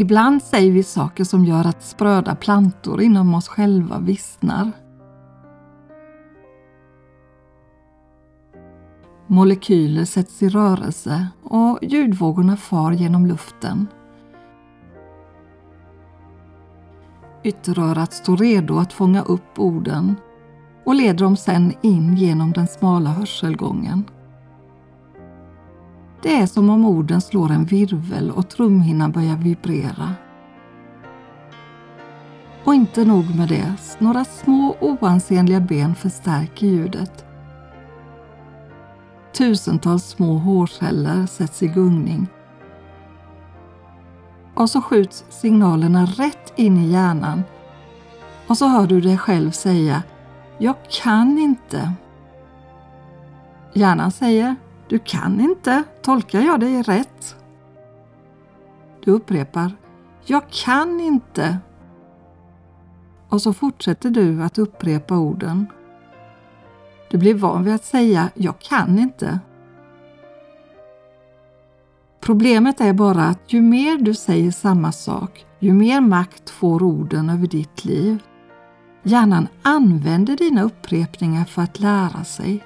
Ibland säger vi saker som gör att spröda plantor inom oss själva vissnar. Molekyler sätts i rörelse och ljudvågorna far genom luften. Ytterörat står redo att fånga upp orden och leder dem sedan in genom den smala hörselgången. Det är som om orden slår en virvel och trumhinnan börjar vibrera. Och inte nog med det, några små oansenliga ben förstärker ljudet. Tusentals små hårceller sätts i gungning. Och så skjuts signalerna rätt in i hjärnan. Och så hör du dig själv säga Jag kan inte. Hjärnan säger du kan inte. Tolkar jag dig rätt? Du upprepar Jag kan inte. Och så fortsätter du att upprepa orden. Du blir van vid att säga ”jag kan inte”. Problemet är bara att ju mer du säger samma sak, ju mer makt får orden över ditt liv. Hjärnan använder dina upprepningar för att lära sig.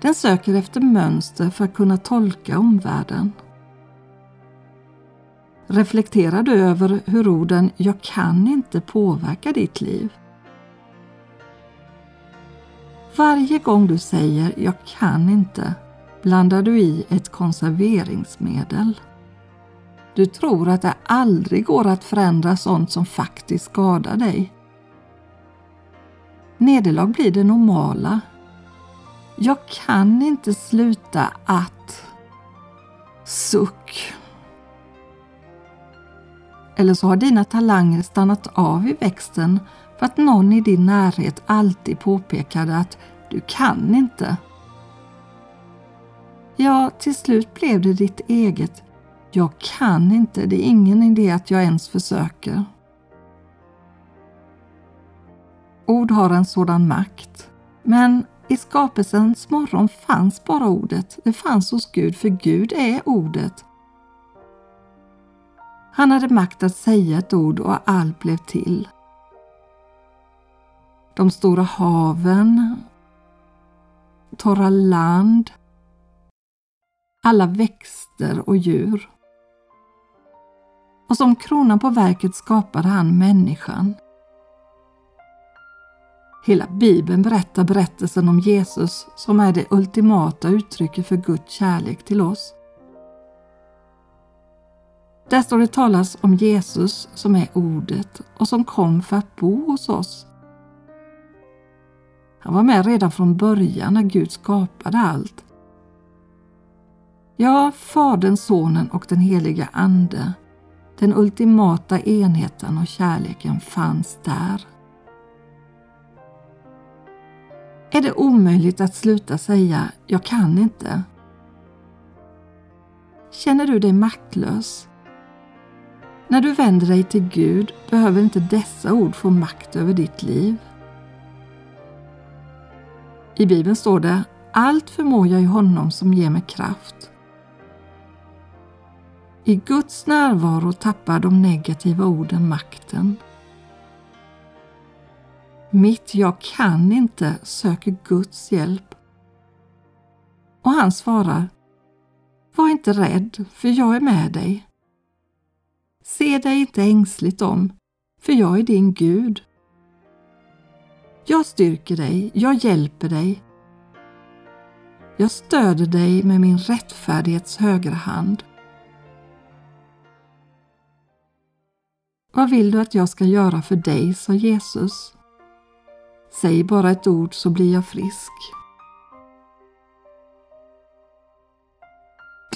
Den söker efter mönster för att kunna tolka omvärlden. Reflekterar du över hur orden ”jag kan inte” påverkar ditt liv? Varje gång du säger ”jag kan inte” blandar du i ett konserveringsmedel. Du tror att det aldrig går att förändra sånt som faktiskt skadar dig. Nederlag blir det normala. Jag kan inte sluta att... Suck. Eller så har dina talanger stannat av i växten för att någon i din närhet alltid påpekade att du kan inte. Ja, till slut blev det ditt eget. Jag kan inte, det är ingen idé att jag ens försöker. Ord har en sådan makt. Men i skapelsens morgon fanns bara ordet. Det fanns hos Gud, för Gud är ordet. Han hade makt att säga ett ord och allt blev till. De stora haven, torra land, alla växter och djur. Och som kronan på verket skapade han människan. Hela Bibeln berättar berättelsen om Jesus som är det ultimata uttrycket för Guds kärlek till oss. Där står det talas om Jesus som är ordet och som kom för att bo hos oss. Han var med redan från början när Gud skapade allt. Ja, Fadern, Sonen och den heliga Ande, den ultimata enheten och kärleken fanns där. Är det omöjligt att sluta säga ”jag kan inte”? Känner du dig maktlös? När du vänder dig till Gud behöver inte dessa ord få makt över ditt liv. I Bibeln står det Allt förmår jag i honom som ger mig kraft. I Guds närvaro tappar de negativa orden makten. Mitt jag kan inte söker Guds hjälp. Och han svarar Var inte rädd, för jag är med dig. Se dig inte ängsligt om, för jag är din Gud. Jag styrker dig, jag hjälper dig. Jag stöder dig med min rättfärdighets högra hand. Vad vill du att jag ska göra för dig, sa Jesus. Säg bara ett ord så blir jag frisk.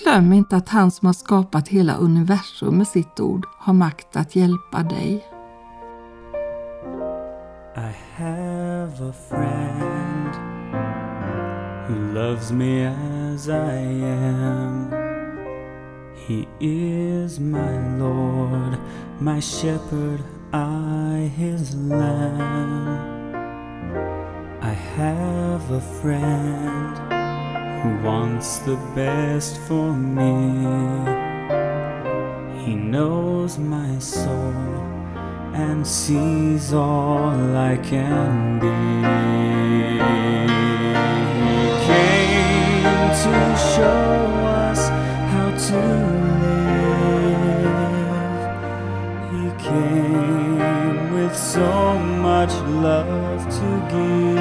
Glöm inte att han som har skapat hela universum med sitt ord har makt att hjälpa dig. I have a friend who loves me as I am. He is my Lord, my shepherd, I his lamb. I have a friend who wants the best for me. He knows my soul and sees all I can be. He came to show us how to to give.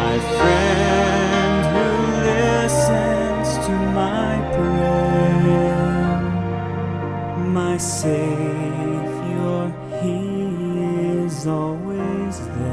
My friend who listens to my prayer, my Savior, He is always there.